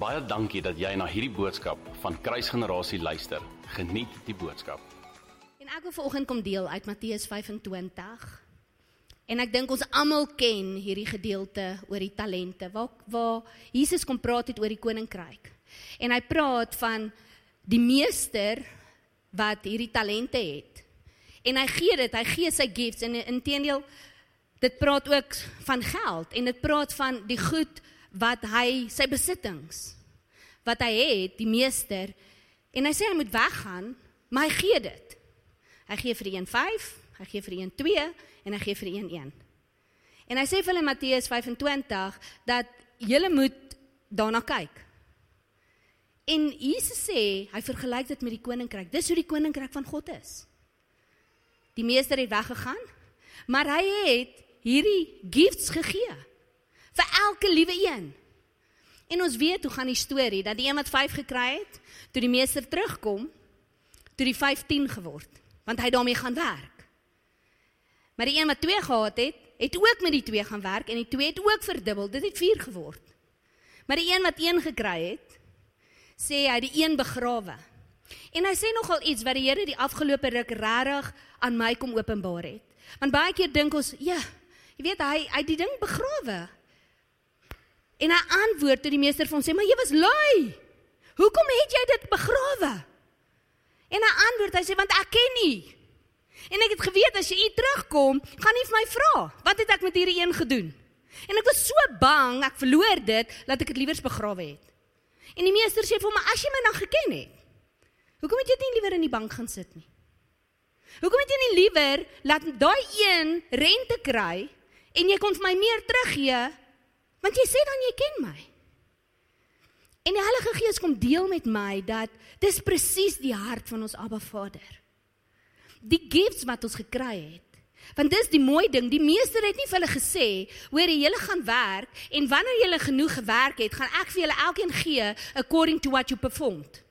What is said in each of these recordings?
Baie dankie dat jy na hierdie boodskap van Kruisgenerasie luister. Geniet die boodskap. En ek wil vanoggend kom deel uit Matteus 25. En ek dink ons almal ken hierdie gedeelte oor die talente waar waar Jesus kom praat het oor die koninkryk. En hy praat van die meester wat hierdie talente het. En hy gee dit, hy gee sy gifts en intedeel dit praat ook van geld en dit praat van die goed wat hy sy besittings wat hy het, die meester en hy sê hy moet weggaan, maar hy gee dit. Hy gee vir die een 5, hy gee vir die een 2 en hy gee vir die een 1. En hy sê vir hulle Matteus 25 dat julle moet daarna kyk. En Jesus sê, hy vergelyk dit met die koninkryk. Dis hoe die koninkryk van God is. Die meester het weggegaan, maar hy het hierdie gifts gegee vir elke liewe een. En ons weet hoe gaan die storie dat die een wat 5 gekry het, toe die meester terugkom, toe die 15 geword, want hy daarmee gaan werk. Maar die een wat 2 gehad het, het ook met die 2 gaan werk en die 2 het ook verdubbel, dit het 4 geword. Maar die een wat 1 gekry het, sê hy die een begrawe. En hy sê nogal iets wat die Here die afgelope ruk regtig aan my kom openbaar het. Want baie keer dink ons, ja, jy weet hy hy die ding begrawe. En hy antwoord toe die meester vir hom sê, "Maar jy was lui. Hoekom het jy dit begrawe?" En hy antwoord, hy sê, "Want ek ken nie. En ek het geweet as jy hier terugkom, gaan jy vir my vra, wat het ek met hierdie een gedoen?" En ek was so bang, ek verloor dit, dat ek dit liewers begrawe het. En die meester sê vir hom, "As jy my nou geken het, hoekom het jy nie liewer in die bank gaan sit nie? Hoekom het jy nie liewer laat daai een rente kry en jy kon vir my meer teruggee Want jy sê dan jy ken my. En die Heilige Gees kom deel met my dat dis presies die hart van ons Abba Vader. Die gifts wat ons gekry het. Want dis die mooi ding, die meester het nie vir hulle gesê, hoor jy julle gaan werk en wanneer julle genoeg gewerk het, gaan ek vir julle elkeen gee according to what you performed.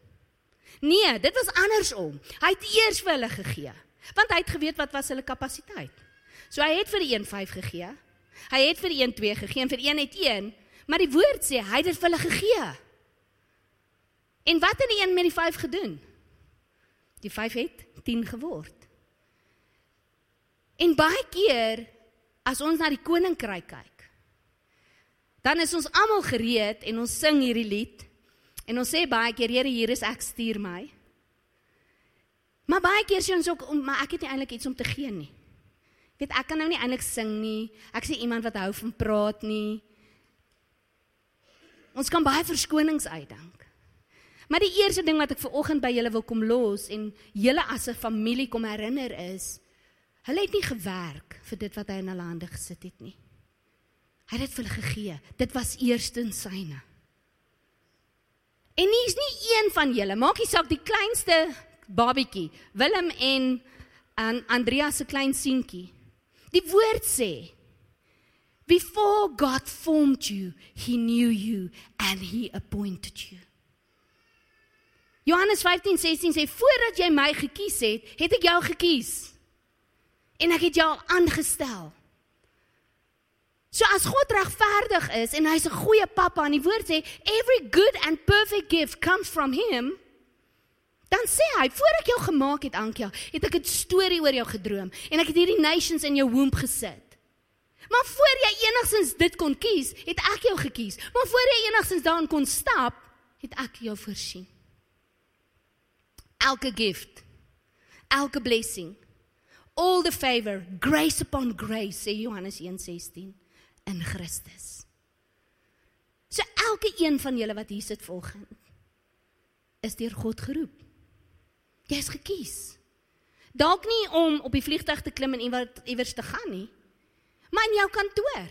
Nee, dit was andersom. Hy het eers vir hulle gegee, want hy het geweet wat was hulle kapasiteit. So hy het vir die 1.5 gegee, Hy het vir een 2 gegee en vir een het 1, maar die woord sê hy het dit vir hulle gegee. En wat het die een met die 5 gedoen? Die 5 het 10 geword. En baie keer as ons na die koninkryk kyk, dan is ons almal gereed en ons sing hierdie lied en ons sê baie keer Here hier is ek stuur my. Maar baie keer sê ons ook maar ek het nie eintlik iets om te gee nie weet ek kan nou nie eintlik sing nie. Ek sê iemand wat hou van praat nie. Ons kan baie verskonings uitdink. Maar die eerste ding wat ek ver oggend by julle wil kom los en julle as 'n familie kom herinner is, hulle het nie gewerk vir dit wat hy in hulle hande gesit het nie. Hy het dit vir hulle gegee. Dit was eerstens syne. En nie is nie een van julle, maak nie saak die kleinste babietjie, Willem en en Andrea se klein seentjie. Die woord sê Before God formed you, he knew you and he appointed you. Johannes 15:16 sê voordat jy my gekies het, het ek jou gekies. En ek het jou aangestel. So as God regverdig is en hy's 'n goeie pappa en die woord sê every good and perfect gift comes from him, Dan sê hy, voor ek jou gemaak het, Ankia, het ek 'n storie oor jou gedroom en ek het hierdie nations in jou womb gesit. Maar voor jy enigsins dit kon kies, het ek jou gekies. Maar voor jy enigsins daarin kon stap, het ek jou voorsien. Elke gift, elke blessing, all the favor, grace upon grace, sê Johannes 1:16 in Christus. So elke een van julle wat hier sit volgens is deur God geroep. Jy's gekies. Dalk nie om op die vliegtuig te klim en iewers te gaan nie, maar in jou kantoor.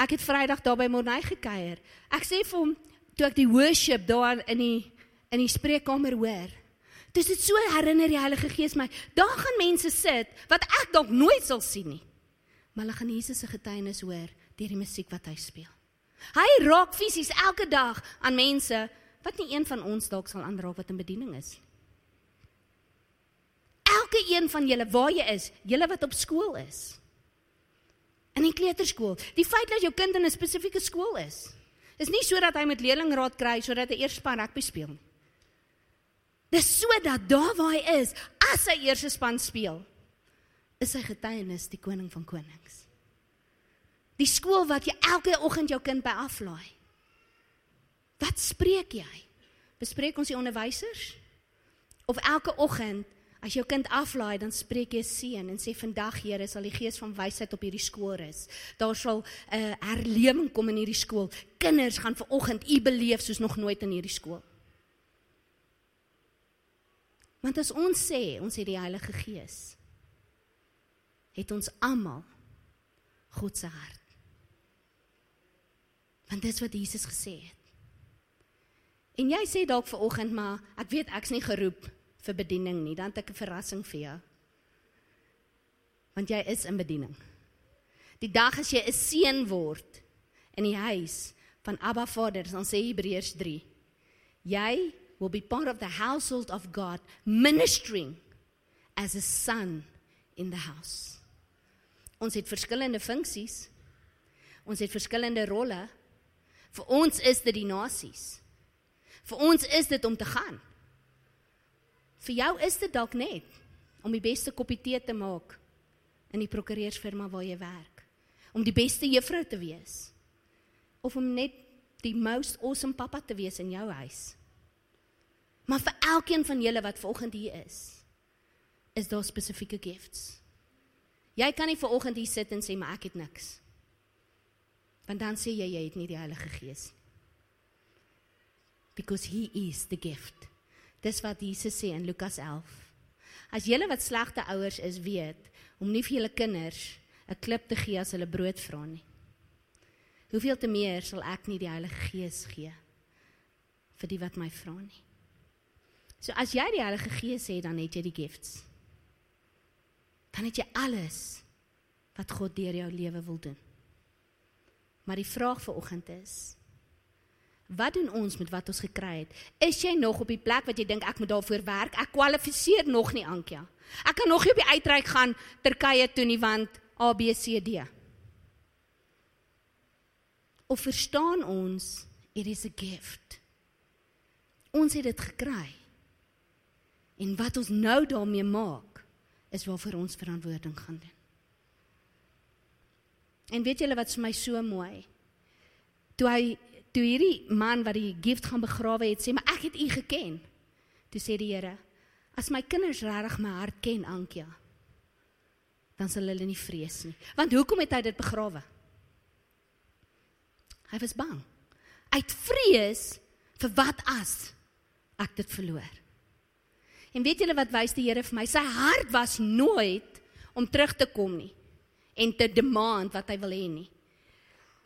Ek het Vrydag daar by Morney gekuier. Ek sê vir hom toe ek die worship daar in die in die spreekkamer hoor. Dis dit so herinner die Heilige Gees my. Daar gaan mense sit wat ek dalk nooit sal sien nie. Maar hulle gaan Jesus se getuienis hoor deur die musiek wat hy speel. Hy raak fisies elke dag aan mense wat nie een van ons dalk sal aanraak wat in bediening is. Elke een van julle waar jy is, julle wat op skool is. In die kleuterskool, die feit dat jou kind in 'n spesifieke skool is, Dis nie sodat hy met leerlingraad kry sodat hy eers span rugby speel nie. Dis sodat daar waar hy is, as hy eers span speel, is sy getuienis die koning van konings. Die skool wat jy elke oggend jou kind by aflaai. Wat spreek jy? Bespreek ons die onderwysers? Of elke oggend as jou kind aflaai, dan spreek jy seën en sê vandag Here sal die gees van wysheid op hierdie skool rus. Daar sal 'n uh, herlewing kom in hierdie skool. Kinders gaan ver oggend u beleef soos nog nooit in hierdie skool. Want as ons sê ons het die Heilige Gees, het ons almal God se hart. Want dis wat Jesus gesê het. En jy sê dalk ver oggend maar ek weet ek's nie geroep vir bediening nie, dan het ek 'n verrassing vir jou. Want jy is in bediening. Die dag as jy 'n seun word in die huis van Abba Vader, dan sê Hebreërs 3. Jy will be part of the household of God, ministering as a son in the house. Ons het verskillende funksies. Ons het verskillende rolle. Vir ons is dit die nasies. Vir ons is dit om te gaan. Vir jou is dit dalk net om die beste koppie tee te maak in die prokureursfirma waar jy werk. Om die beste juffrou te wees. Of om net die most awesome pappa te wees in jou huis. Maar vir elkeen van julle wat vanoggend hier is, is daar spesifieke gifts. Jy kan nie vanoggend hier sit en sê maar ek het niks. Want dan sê jy jy het nie die Heilige Gees nie. Because he is the gift. Dis wat Jesus sê in Lukas 11. As julle wat slegte ouers is weet om nie vir julle kinders 'n klip te gee as hulle brood vra nie. Hoeveel te meer sal ek nie die Heilige Gees gee vir die wat my vra nie. So as jy die Heilige Gees het, dan het jy die gifts. Dan het jy alles wat God deur jou lewe wil doen. Maar die vraag vir oggend is wat doen ons met wat ons gekry het? Is jy nog op die plek wat jy dink ek moet daarvoor werk? Ek kwalifiseer nog nie, Ankia. Ek kan nog nie op die uitreik gaan Turkye toe nie want A B C D. Of verstaan ons it is a gift. Ons het dit gekry. En wat ons nou daarmee maak is waarvoor ons verantwoording gaan doen. En weet julle wat vir my so mooi? Toe hy toe hierdie man wat die gift gaan begrawe het, sê maar ek het u geken. Toe sê die Here, as my kinders regtig my hart ken, Ankia, dan sal hulle nie vrees nie. Want hoekom het hy dit begrawe? Hy was bang. Uit vrees vir wat as ek dit verloor. En weet julle wat wys die Here vir my? Sy hart was nooit om terug te kom nie en te demand wat hy wil hê nie.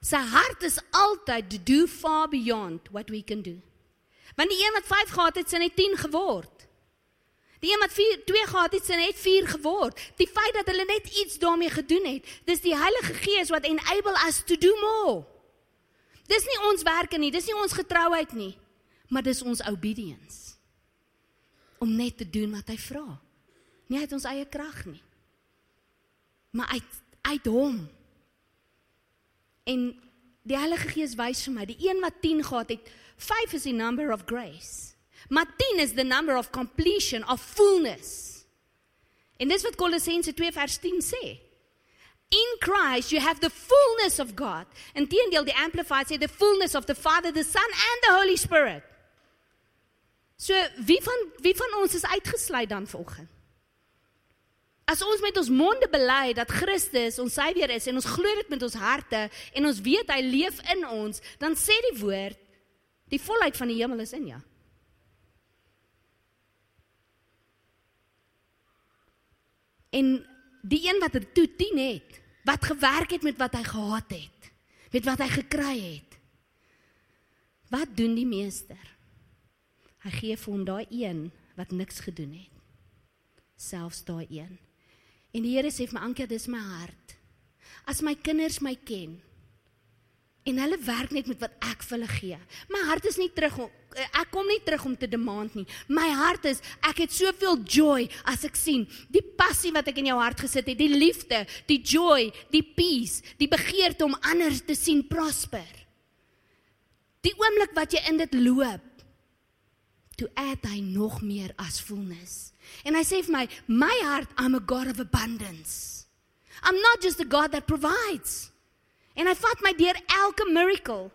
Sy hart is altyd to do far beyond what we can do. Want die een wat 5 gehad het, sien hy 10 geword. Die een wat 4 2 gehad het, sien hy 4 geword. Die feit dat hulle net iets daarmee gedoen het, dis die Heilige Gees wat enable us to do more. Dis nie ons werke nie, dis nie ons getrouheid nie, maar dis ons obedience. Om net te doen wat hy vra. Nie uit ons eie krag nie. Maar uit uit hom. En die Heilige Gees wys vir my, die een wat 10 gehad het, 5 is the number of grace. Maar 10 is the number of completion of fullness. En dis wat Kolossense 2 vers 10 sê. In Christ you have the fullness of God. En teendeel die amplified sê the fullness of the Father, the Son and the Holy Spirit. So wie van wie van ons is uitgesluit dan vanoggend? As ons met ons monde bely dat Christus ons Savior is en ons glo dit met ons harte en ons weet hy leef in ons, dan sê die woord die volheid van die hemel is in jou. En die een wat er toe 10 het, wat gewerk het met wat hy gehad het, met wat hy gekry het. Wat doen die meester? Hy gee vir hom daai een wat niks gedoen het. Selfs daai een. En die Here sê vir my Ankie, dis my hart. As my kinders my ken en hulle werk net met wat ek vir hulle gee. My hart is nie terug om ek kom nie terug om te demand nie. My hart is ek het soveel joy as ek sien die passie wat ek in jou hart gesit het, die liefde, die joy, die peace, die begeerte om ander te sien prosper. Die oomblik wat jy in dit loop, toe add hy nog meer as fullness. En hy sê vir my, my hart, I'm a God of abundance. I'm not just a God that provides. En hy vat my deur elke miracle.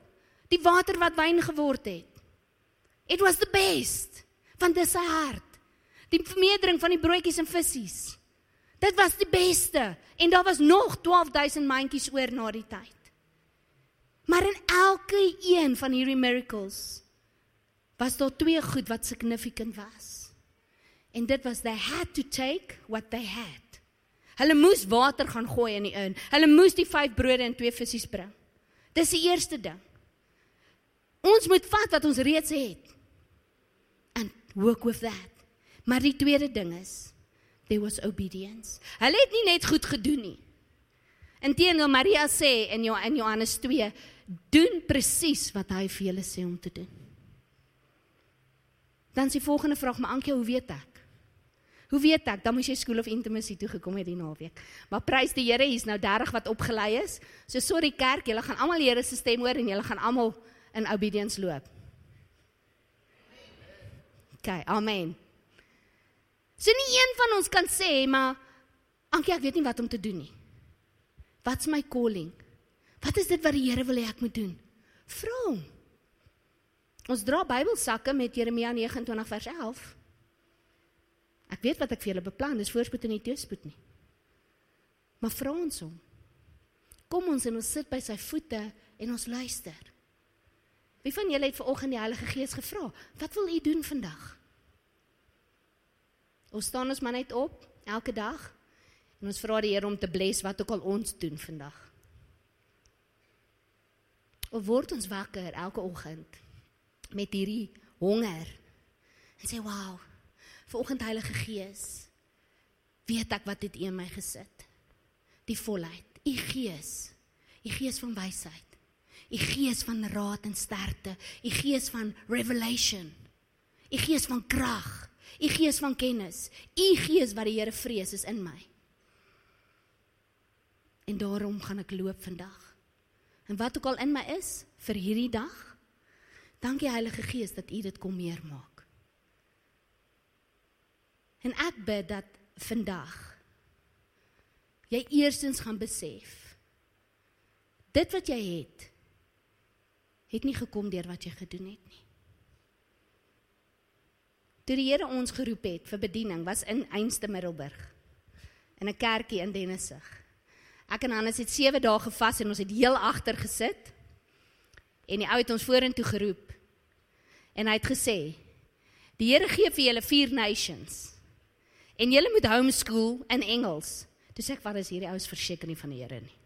Die water wat wyn geword het. It was the best. Want dis sy hart. Die vermeerdering van die broodjies en visse. Dit was die beste en daar was nog 12000 mandjies oor na die tyd. Maar in elke een van hierdie miracles was daar twee goed wat significant was. En dit was they had to take what they had. Hulle moes water gaan gooi in die in. Hulle moes die vyf brode en twee visse bring. Dis die eerste ding. Ons moet vat wat ons reeds het. And work with that. Maar die tweede ding is there was obedience. Hulle het nie net goed gedoen nie. Inteendeel Maria sê in Johannes 2, doen presies wat hy vir julle sê om te doen. Dan die volgende vraag, maar Ankie, hoe weet ek? Hoe weet ek? Dan moet jy skool of intimacy toe gekom het die naweek. Maar prys die Here, hier's nou 30 wat opgelei is. So sorry kerk, julle gaan almal Here se stem hoor en julle gaan almal in obedience loop. OK, amen. So nie een van ons kan sê maar Ankie, ek weet nie wat om te doen nie. Wat's my calling? Wat is dit wat die Here wil hê ek moet doen? Vra hom. Ons dra Bybelsakke met Jeremia 29 vers 11. Ek weet wat ek vir julle beplan, dis voorspoed en nie teëspoed nie. Maar vra ons hom. Kom ons en ons sit by sy voete en ons luister. Wie van julle het vanoggend die Heilige Gees gevra? Wat wil u doen vandag? Ons staan ons maar net op elke dag en ons vra die Here om te bless wat ook al ons doen vandag. Of word ons wakker elke oggend met hierdie honger. En sê wow vanoggend Heilige Gees weet ek wat U in my gesit? Die volheid U Gees U Gees van wysheid U Gees van raad en sterkte U Gees van revelation U Gees van krag U Gees van kennis U Gees wat die Here vrees is in my. En daarom gaan ek loop vandag. En wat ook al in my is vir hierdie dag Dankie Heilige Gees dat U dit kom meer maak. En ek bid dat vandag jy eerstens gaan besef dit wat jy het het nie gekom deur wat jy gedoen het nie. Toe die Here ons geroep het vir bediening was in Einste Middelburg in 'n kerkie in Dennisig. Ek en Hannes het 7 dae gevas en ons het heel agter gesit. En die ou het ons vorentoe geroep En hy het gesê: "Die Here gee vir julle vier nations. En julle moet homeschool in Engels." Toe sê ek: "Wat is hierdie ouens verseker nie van die Here nie?"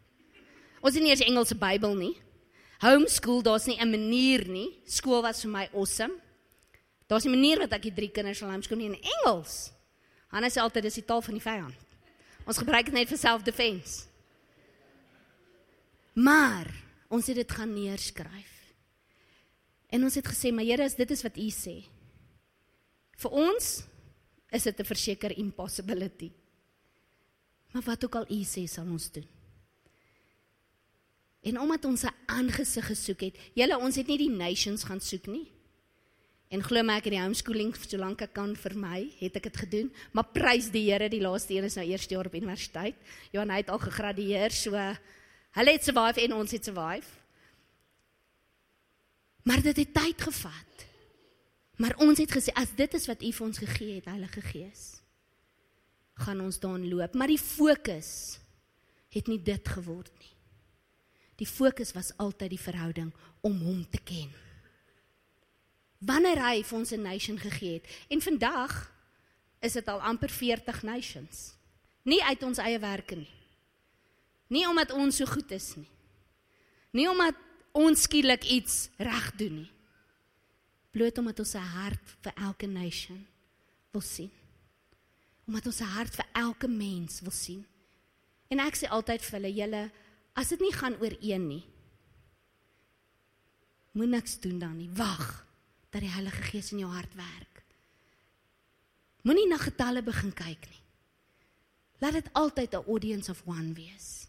Ons het nie eens Engelse Bybel nie. Homeschool, daar's nie 'n manier nie. Skool was vir my awesome. Daar's 'n manier wat ek die drie kinders sal homeschool nie in Engels. Hannes sê altyd dis die taal van die vyand. Ons gebruik dit net vir self-defense. Maar ons het dit gaan neerskryf. En ons het gesê, maar Here, as dit is wat U sê. Vir ons is dit 'n verseker impossibility. Maar wat ook al U sê, sal ons doen. En omdat ons 'n aangesig gesoek het, julle ons het nie die nations gaan soek nie. En glo my ek het die homeschooling so lank ek kan vir my, het ek dit gedoen, maar prys die Here, die laaste een is nou eerste jaar op universiteit. Johan het al gegradueer, so hulle het survive en ons het survive. Maar dit het tyd gevat. Maar ons het gesê as dit is wat U vir ons gegee het, Heilige Gees, gaan ons daarin loop, maar die fokus het nie dit geword nie. Die fokus was altyd die verhouding om hom te ken. Wanneer hy vir ons 'n nation gegee het en vandag is dit al amper 40 nations. Nie uit ons eie werke nie. Nie omdat ons so goed is nie. Nie omdat ons skielik iets reg doen nie. Bloot omdat ons 'n hart vir elke nation wil sien. Omdat ons 'n hart vir elke mens wil sien. En ek sê altyd vir hulle, julle, as dit nie gaan oor een nie, moet niks doen dan nie. Wag dat die Heilige Gees in jou hart werk. Moenie na getalle begin kyk nie. Laat dit altyd 'n audience of one wees.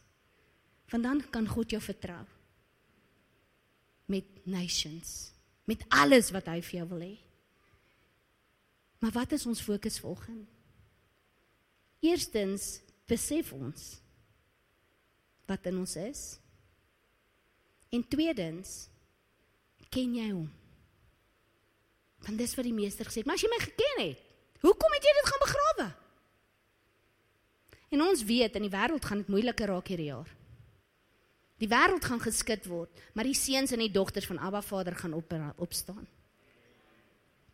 Want dan kan God jou vertrou. Met nations, met alles wat hy vir jou wil hê. Maar wat is ons fokus volgens? Eerstens besef ons wat in ons is. En tweedens ken jy hom. Want dis wat die meester gesê het, maar as jy my geken het, hoekom het jy dit gaan begrawe? En ons weet in die wêreld gaan dit moeiliker raak hierdie jaar. Die wêreld gaan geskit word, maar die seuns en die dogters van Abba Vader gaan op opstaan.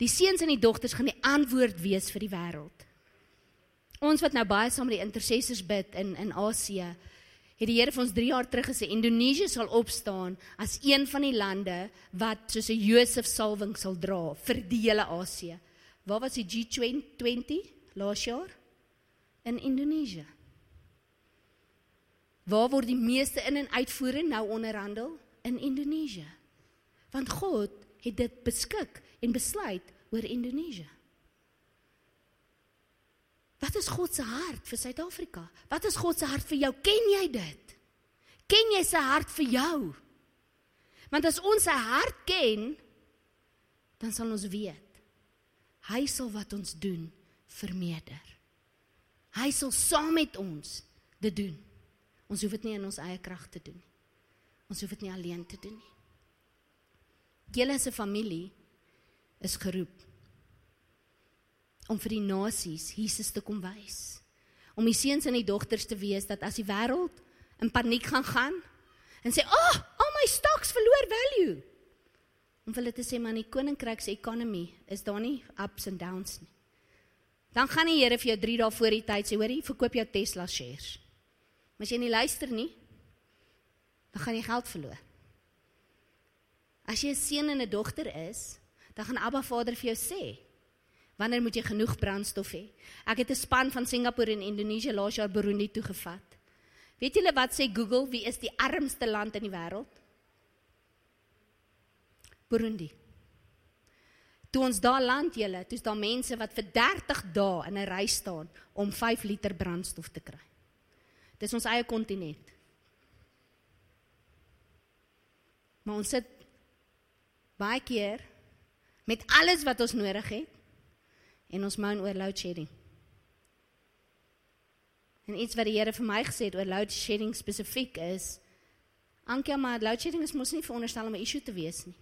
Die seuns en die dogters gaan die antwoord wees vir die wêreld. Ons wat nou baie saam met die intercessors bid in in Asië, het die Here vir ons 3 jaar terug gesê Indonesië sal opstaan as een van die lande wat soos 'n Josef salwing sal dra vir die hele Asië. Waar was die G20 laas jaar? In Indonesië. Waar word die meeste in- en uitvoere nou onderhandel? In Indonesië. Want God het dit beskik en besluit oor Indonesië. Wat is God se hart vir Suid-Afrika? Wat is God se hart vir jou? Ken jy dit? Ken jy sy hart vir jou? Want as ons sy hart ken, dan sal ons weet hy sal wat ons doen vermeerder. Hy sal saam met ons dit doen. Ons hoef dit nie in ons eie krag te doen nie. Ons hoef dit nie alleen te doen nie. Julle as 'n familie is geroep om vir die nasies Jesus te kom wys. Om die seuns en die dogters te wees dat as die wêreld in paniek gaan gaan en sê, "Ag, oh, al my stocks verloor value." Om hulle te sê man, die koninkryk se economy is daar nie ups and downs nie. Dan gaan die Here vir jou 3 dae voor die tyd sê, "Hoorie, verkoop jou Tesla shares." Maar as jy nie luister nie, dan gaan jy geld verloor. As jy 'n seun en 'n dogter is, dan gaan Abba Vader vir jou sê, Wanneer moet jy genoeg brandstof hê? Ek het 'n span van Singapore en Indonesië laas jaar Burundi toe gevat. Weet julle wat sê Google, wie is die armste land in die wêreld? Burundi. Toe ons daar land julle, toe's daar mense wat vir 30 dae in 'n ry staan om 5 liter brandstof te kry. Dis ons eie kontinent. Maar ons sit baie keer met alles wat ons nodig het en ons moan oor load shedding. En iets wat die Here vir my gesê het oor load shedding spesifiek is Ankie maar load shedding is mos nie veronderstel om 'n issue te wees nie.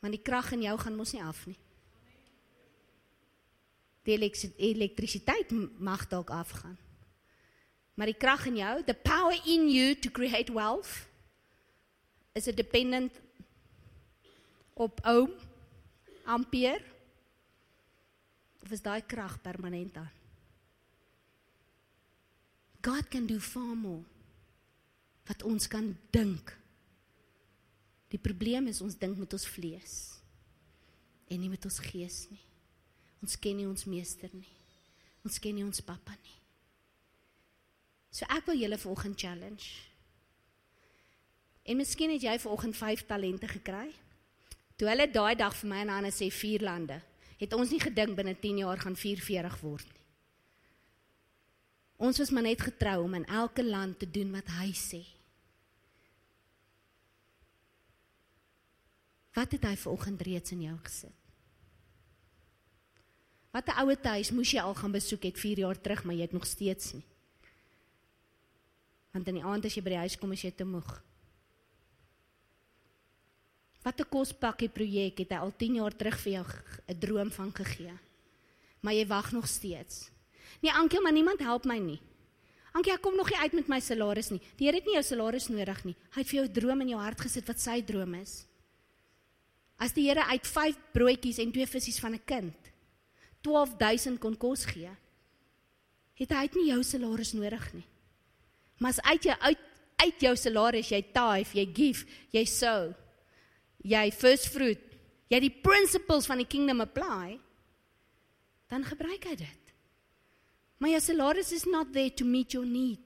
Want die krag in jou gaan mos nie af nie. Die elektrisiteit mag dalk afgaan. Maar die krag in jou, the power in you to create wealth is a dependent op ohm ampere of is daai krag permanent aan? God can do far more wat ons kan dink. Die probleem is ons dink met ons vlees en nie met ons gees nie. Ons ken nie ons meester nie. Ons ken nie ons pappa nie. So ek wil julle vanoggend challenge. En miskien het jy vanoggend 5 talente gekry. Toe hulle daai dag vir my en Anna sê vier lande, het ons nie gedink binne 10 jaar gaan 44 word nie. Ons was maar net getrou om in elke land te doen wat hy sê. Wat het hy vanoggend reeds in jou gesit? Watter ouer huis moes jy al gaan besoek het 4 jaar terug, maar jy het nog steeds nie. Want in die aand as jy by die huis kom, is jy te moeg. Watter kospakkie projek het hy al 10 jaar terug vir jou 'n droom van gegee? Maar jy wag nog steeds. Nee, Ankie, maar niemand help my nie. Ankie, ek kom nog nie uit met my salaris nie. Die Here het nie jou salaris nodig nie. Hy het vir jou 'n droom in jou hart gesit wat sy droom is. As die Here uit 5 broodjies en 2 visse van 'n kind 12000 kon kos gee, het hy nie jou salaris nodig nie. Maar as uit jou uit uit jou salaris jy tithe, jy give, jy sow, jy first fruit, jy die principles van die kingdom apply, dan gebruik hy dit. Maar jou salaris is not there to meet your need.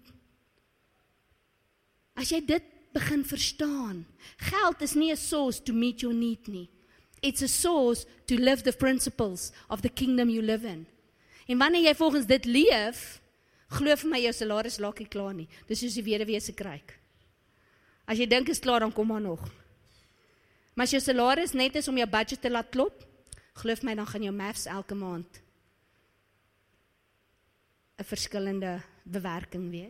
As jy dit begin verstaan, geld is nie 'n source to meet your need nie. It's a source to live the principles of the kingdom you live in. En wanneer jy volgens dit leef, glo vir my jou salaris laakie klaar nie. Dis soos die weduwee se kruik. As jy dink is klaar dan kom maar nog. Maar as jou salaris net is om jou budget te laat klop, glo my dan gaan jou maths elke maand 'n verskillende bewerking wees.